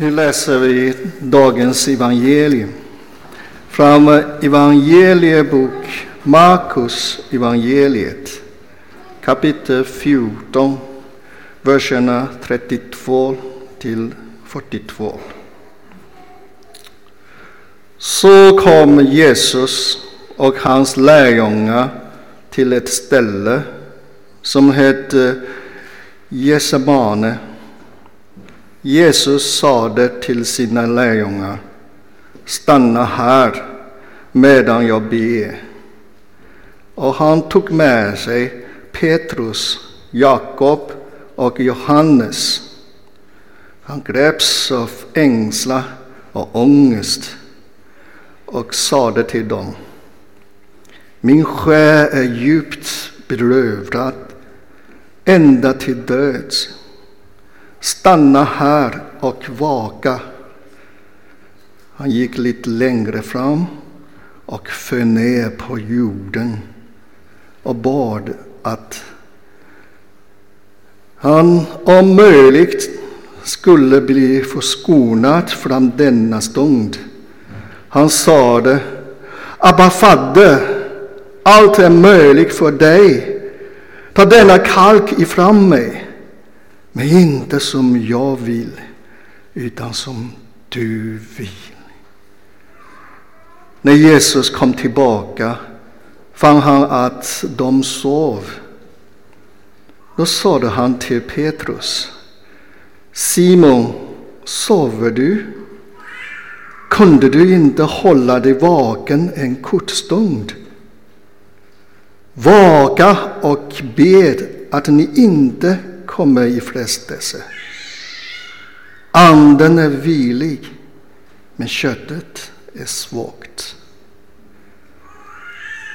Nu läser vi dagens evangelium. Från evangeliebok Markus evangeliet kapitel 14, verserna 32 till 42. Så kom Jesus och hans lärjungar till ett ställe som hette Gesemane. Jesus sade till sina lärjungar, stanna här medan jag ber. Och han tog med sig Petrus, Jakob och Johannes. Han greps av ängslan och ångest och sade till dem, min själ är djupt berövad ända till döds. Stanna här och vaka. Han gick lite längre fram och föll ner på jorden och bad att han om möjligt skulle bli förskonad från denna stund. Han sade, Abba fadder, allt är möjligt för dig. Ta denna kalk ifrån mig, men inte som jag vill, utan som du vill. När Jesus kom tillbaka fann han att de sov. Då sade han till Petrus, Simon, sover du? Kunde du inte hålla dig vaken en kort stund? Vaka och bed att ni inte kommer i frestelse. Anden är vilig, men köttet är svagt.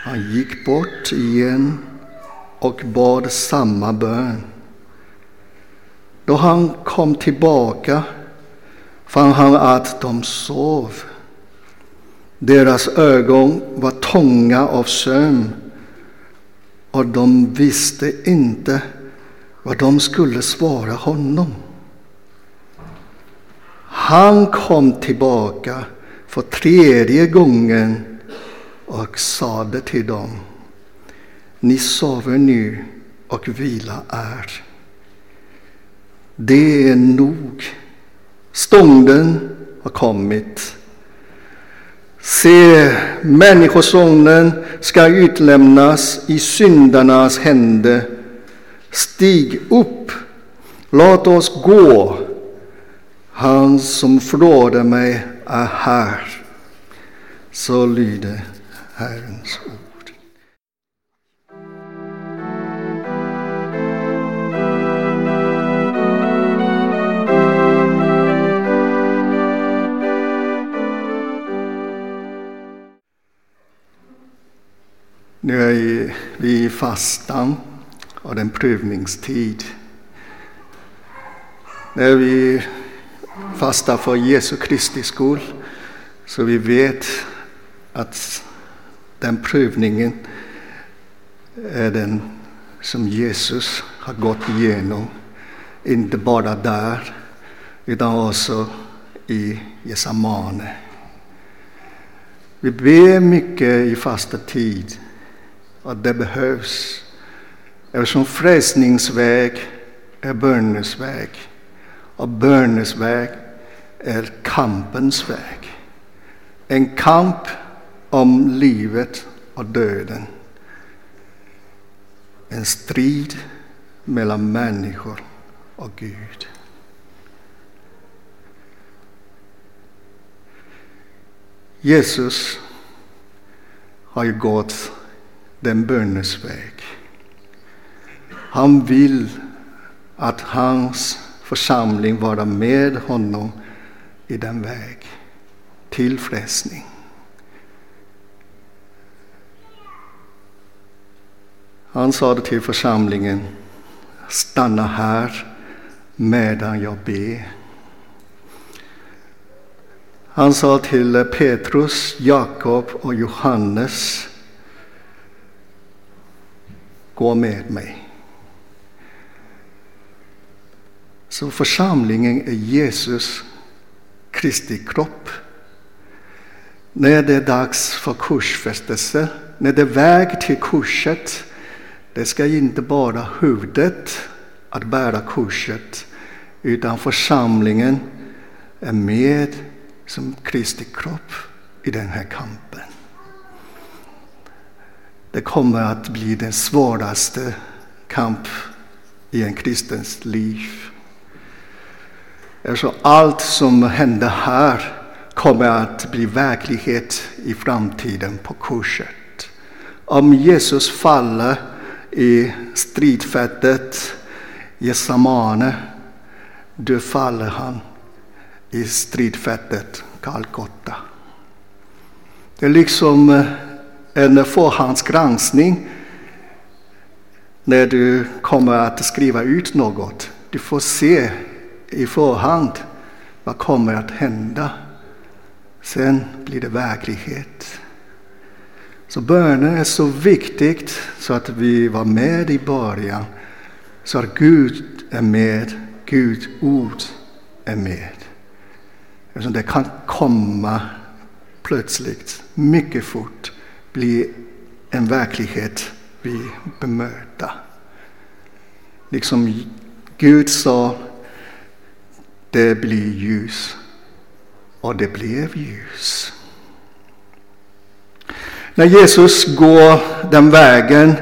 Han gick bort igen och bad samma bön. Då han kom tillbaka fann han att de sov. Deras ögon var tånga av sömn och de visste inte vad de skulle svara honom. Han kom tillbaka för tredje gången och sade till dem Ni sover nu och vila är. Det är nog. Stunden har kommit. Se, Människosonen ska utlämnas i syndarnas händer. Stig upp, låt oss gå. Han som förråder mig är här. Så lyder Herrens ord. Nu är vi i fastan och en prövningstid. När vi fastar för Jesu Kristi skull så vi vet att den prövningen är den som Jesus har gått igenom. Inte bara där, utan också i Gesamane. Vi ber mycket i fasta tid och det behövs. Eftersom frälsningsväg är bönens väg och bönens väg är kampens väg. En kamp om livet och döden. En strid mellan människor och Gud. Jesus har ju gått den bönens väg. Han vill att hans församling vara med honom i den väg till frälsning. Han sade till församlingen, stanna här medan jag ber. Han sa till Petrus, Jakob och Johannes, gå med mig. Så församlingen är Jesus Kristi kropp. När det är dags för korsfästelse, när det är väg till korset, det ska inte bara huvudet att bära korset, utan församlingen är med som Kristi kropp i den här kampen. Det kommer att bli den svåraste kamp i en kristens liv. Eh, så allt som händer här kommer att bli verklighet i framtiden på korset. Om Jesus faller i stridfältet i Samane, då faller han i stridfältet Calcutta. Det är liksom eh, en förhandsgranskning när du kommer att skriva ut något. Du får se i förhand vad kommer att hända. Sen blir det verklighet. Så bönen är så viktigt så att vi var med i början. Så att Gud är med, Guds ord är med. Eftersom det kan komma plötsligt, mycket fort, bli en verklighet vi bemöter. Liksom Gud sa, det blir ljus. Och det blev ljus. När Jesus går den vägen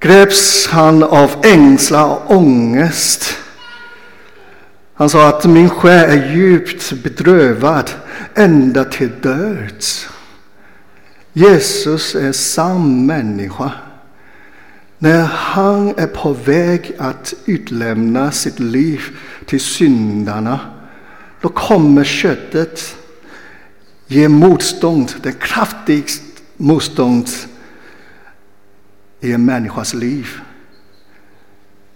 greps han av ängslan och ångest. Han sa att min själ är djupt bedrövad ända till döds. Jesus är sann människa. När han är på väg att utlämna sitt liv till syndarna, då kommer köttet ge motstånd, det kraftigaste motstånd i en människas liv.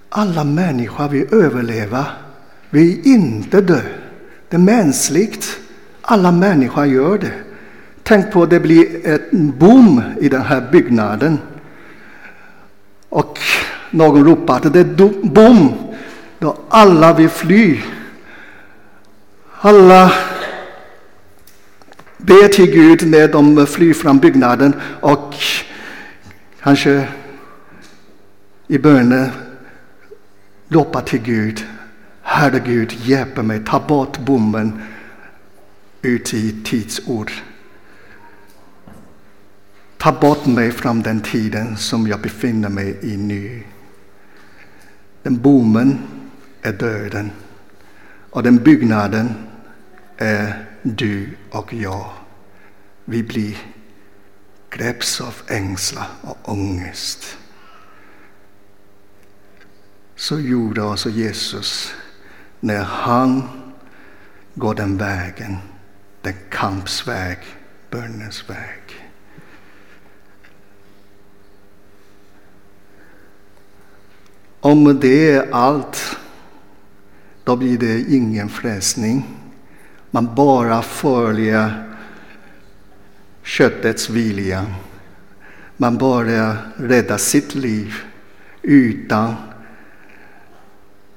Alla människor vill överleva, vill inte dö. Det är mänskligt. Alla människor gör det. Tänk på att det blir en boom i den här byggnaden. Någon ropade, det är bom. Då alla vill fly. Alla ber till Gud när de flyr från byggnaden och kanske i bönen ropar till Gud. Herre Gud, hjälp mig, ta bort bommen ut i tidsord. Ta bort mig från den tiden som jag befinner mig i nu. Den bommen är döden och den byggnaden är du och jag. Vi blir greps av ängslan och ångest. Så gjorde alltså Jesus när han går den vägen, den kampsväg, bönens väg. Om det är allt, då blir det ingen frälsning. Man bara följer köttets vilja. Man bara räddar sitt liv utan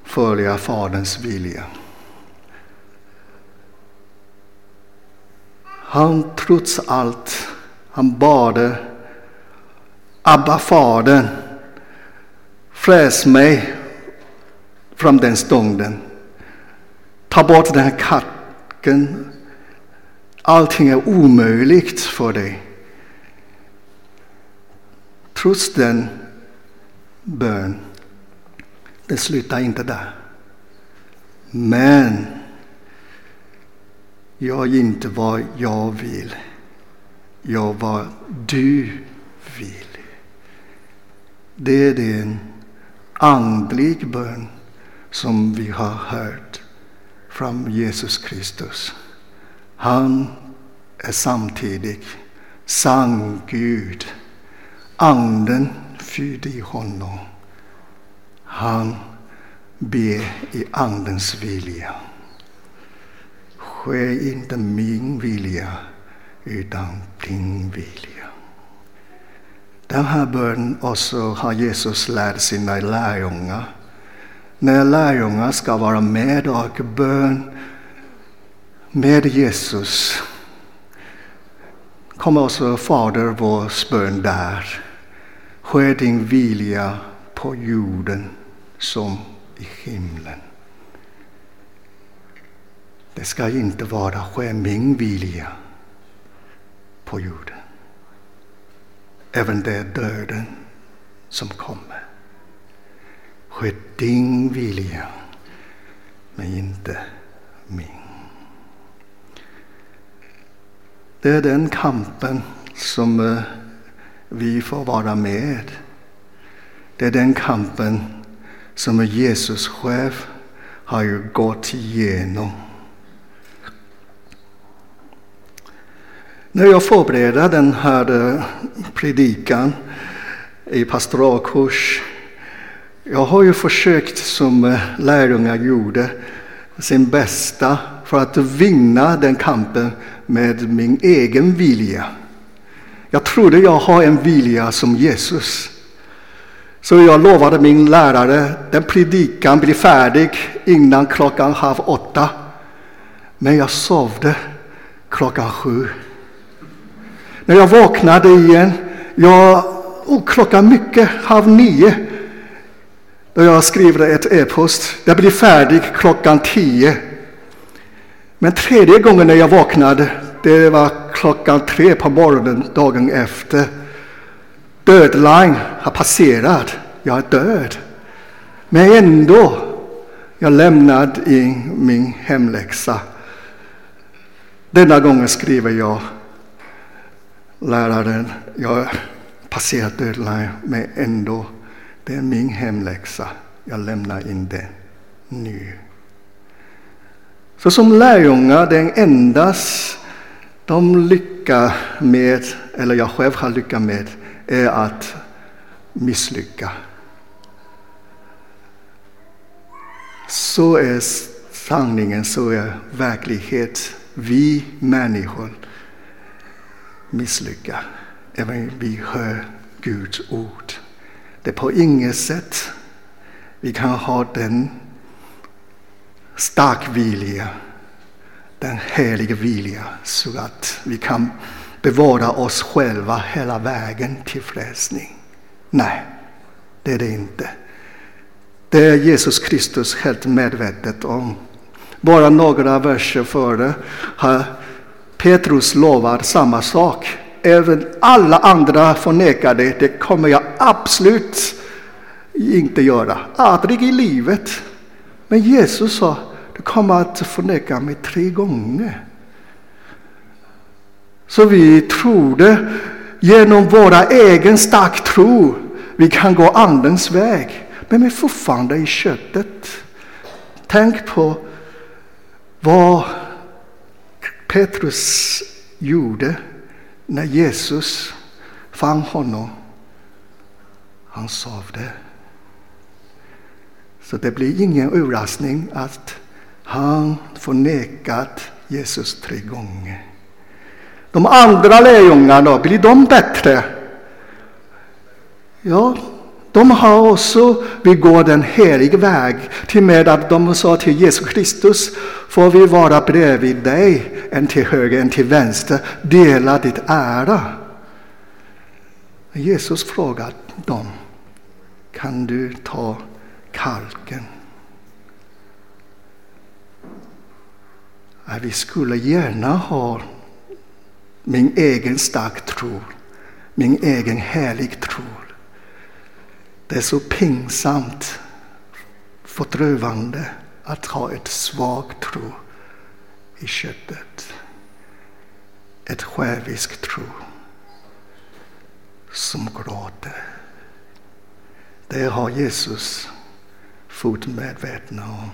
följa Faderns vilja. Han trots allt, han bad Abba, Fadern, Fräs mig från den stunden. Ta bort den här katten. Allting är omöjligt för dig. Trots den bön, det slutar inte där. Men jag är inte vad jag vill. Jag vad du vill. Det är den andlig bön som vi har hört från Jesus Kristus. Han är samtidigt sann Gud. Anden fyllde i honom. Han ber i Andens vilja. Ske inte min vilja utan din vilja. Den här bönen också har Jesus lärt sina lärjungar. När lärjungar ska vara med och bön med Jesus kommer också Fader vår bön där. Ske din vilja på jorden som i himlen. Det ska inte vara ske min vilja på jorden. Även det är döden som kommer. Ske din vilja, men inte min. Det är den kampen som eh, vi får vara med. Det är den kampen som Jesus själv har ju gått igenom. När jag förberedde den här eh, predikan i pastoralkurs, jag har ju försökt som eh, lärjungar gjorde, sin bästa för att vinna den kampen med min egen vilja. Jag trodde jag har en vilja som Jesus. Så jag lovade min lärare den predikan blir färdig innan klockan halv åtta. Men jag sovde klockan sju. När jag vaknade igen, jag, oh, klockan mycket, halv nio, då jag skriver ett e-post. Jag blir färdig klockan tio. Men tredje gången när jag vaknade, det var klockan tre på morgonen dagen efter. Deadline har passerat. Jag är död. Men ändå, jag lämnade in min hemläxa. Denna gången skriver jag läraren, jag har passerat dödline, men ändå, det är min hemläxa. Jag lämnar in den nu. Så som lärjungar, den endast de lyckas med, eller jag själv har lyckats med, är att misslycka. Så är sanningen, så är verklighet. Vi människor misslyckas. Även vi hör Guds ord. Det är på inget sätt vi kan ha den stark vilja, den heliga vilja, så att vi kan bevara oss själva hela vägen till frälsning. Nej, det är det inte. Det är Jesus Kristus helt medvetet om. Bara några verser före har Petrus lovar samma sak. Även alla andra förnekar det. Det kommer jag absolut inte göra. Aldrig i livet. Men Jesus sa, du kommer att förneka mig tre gånger. Så vi trodde genom våra egen stark tro vi kan gå andens väg. Men vi är fortfarande i köttet. Tänk på vad Petrus gjorde när Jesus fann honom. Han sovde. Så det blir ingen överraskning att han förnekat Jesus tre gånger. De andra lärjungarna, blir de bättre? Ja, de har också, begått en helig väg, till med att de sa till Jesus Kristus, får vi vara bredvid dig, en till höger, en till vänster, dela ditt ära. Jesus frågade dem, kan du ta kalken? vi skulle gärna ha min egen stark tro, min egen helig tro. Det är så pinsamt fördrövande att ha ett svagt tro i köttet. Ett självisk tro som gråter. Det har Jesus fullt medvetna om.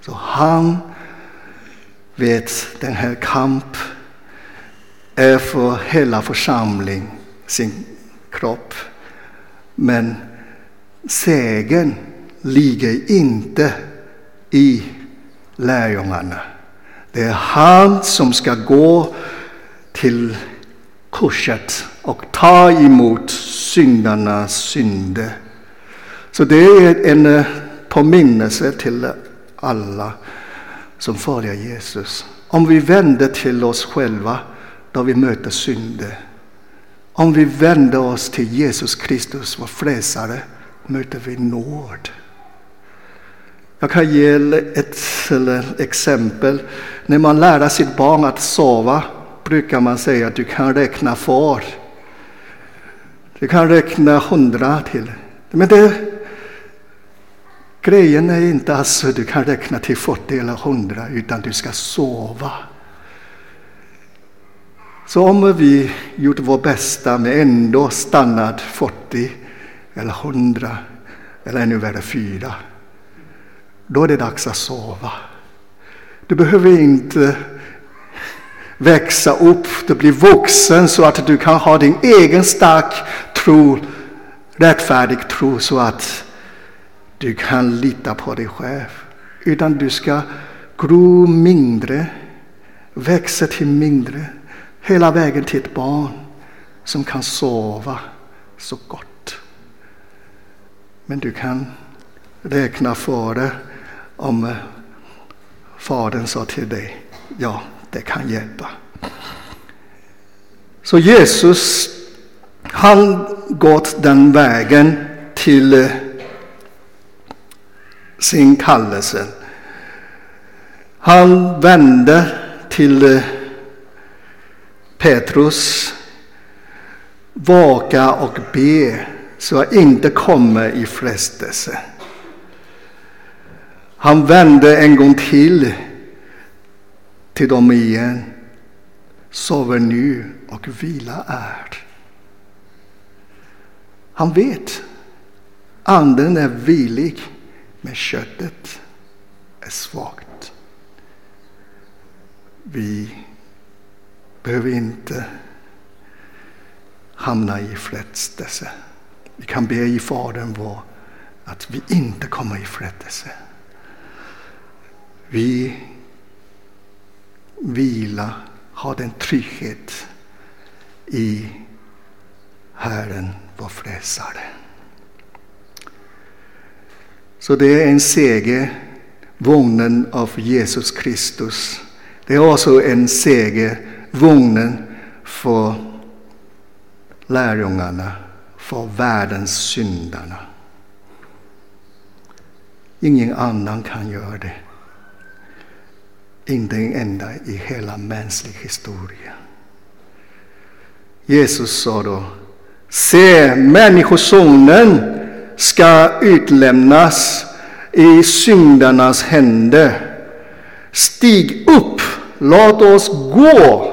Så han vet den här kamp är för hela församlingen, sin kropp. Men Sägen ligger inte i lärjungarna. Det är han som ska gå till korset och ta emot syndarnas synder. Så det är en eh, påminnelse till alla som följer Jesus Om vi vänder till oss själva då vi möter synder. Om vi vänder oss till Jesus Kristus, vår frälsare, möter vi nåd. Jag kan ge ett exempel. När man lär sitt barn att sova brukar man säga att du kan räkna far. Du kan räkna hundra till. Men det, grejen är inte att du kan räkna till 40 eller 100 utan du ska sova. Så om vi gjort vårt bästa men ändå stannat 40 eller 100 eller ännu värre fyra. då är det dags att sova. Du behöver inte växa upp, du blir vuxen så att du kan ha din egen stark tro, rättfärdig tro så att du kan lita på dig själv. Utan du ska gro mindre, växa till mindre, hela vägen till ett barn som kan sova så gott. Men du kan räkna före om eh, Fadern sa till dig, ja, det kan hjälpa. Så Jesus, han gått den vägen till eh, sin kallelse. Han vände till eh, Petrus, vaka och be så jag inte kommer i frestelse. Han vände en gång till till dem igen. Sover nu och vila är. Han vet. Anden är vilig, men köttet är svagt. Vi behöver inte hamna i frestelse. Vi kan be i Fadern vår att vi inte kommer i frättelse. Vi vilar, har den trygghet i Herren, vår frälsare. Så det är en seger vunnen av Jesus Kristus. Det är också en seger vunnen för lärjungarna, för världens syndarna. Ingen annan kan göra det. Inte en enda i hela mänsklig historia. Jesus sa då, se Människosonen ska utlämnas i syndarnas händer. Stig upp, låt oss gå.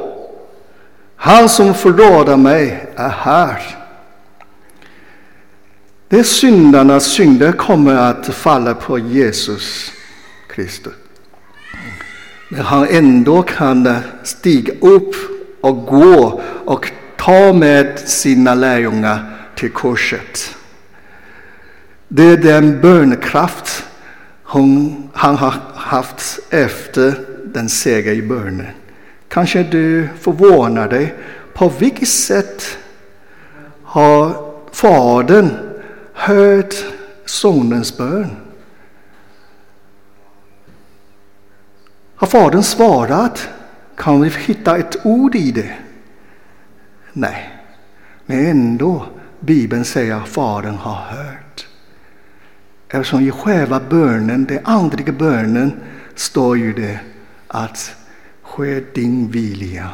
Han som förråder mig är här. De syndarnas synder kommer att falla på Jesus Kristus. Men han ändå kan stiga upp och gå och ta med sina lärjungar till korset. Det är den bönekraft hon, han har haft efter den seger i bönen. Kanske du förvånar dig. På vilket sätt har Fadern hört Sonens bön? Har Fadern svarat? Kan vi hitta ett ord i det? Nej, men ändå Bibeln säger att Fadern har hört. Eftersom i själva bönen, den andliga bönen, står ju det att ske din vilja,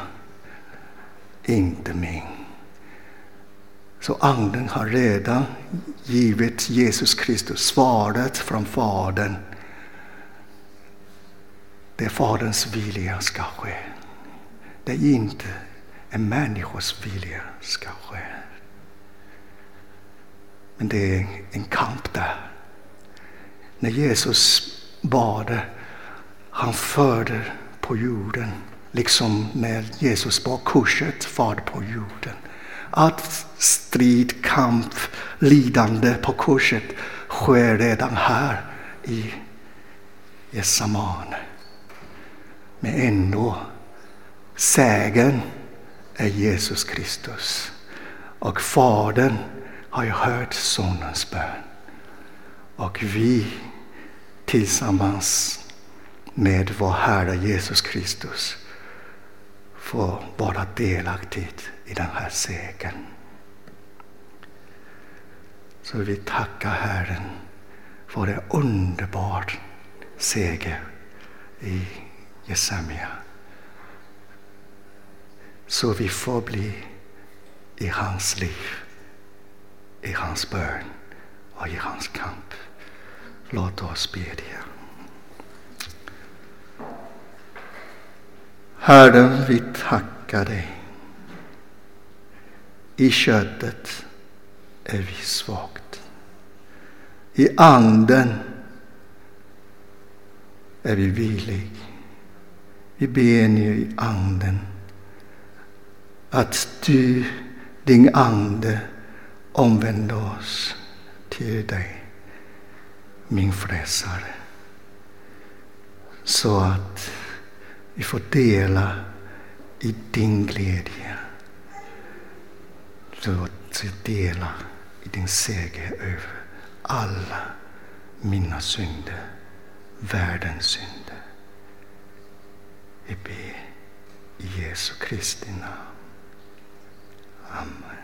inte min. Så anden har redan givit Jesus Kristus svaret från Fadern det Faderns vilja ska ske. Det är inte en människas vilja ska ske. Men det är en kamp där. När Jesus bad, han förde på jorden, liksom när Jesus bar korset far på jorden att strid, kamp, lidande på korset sker redan här i Getsemane. Men ändå, sägen är Jesus Kristus. Och Fadern har ju hört Sonens bön. Och vi tillsammans med vår Herre Jesus Kristus få vara delaktig i den här segern. Så vi tackar Herren för en underbar seger i Jesemia. Så vi får bli i hans liv, i hans bön och i hans kamp. Låt oss bedja. Herre, vi tackar dig. I köttet är vi svagt. I anden är vi villiga. Vi ber nu i anden att du, din ande, omvänder oss till dig, min frälsare. Så att vi får dela i din glädje. Låt oss dela i din seger över alla mina synder, världens synder. Vi ber i Jesu Kristi namn. Amen.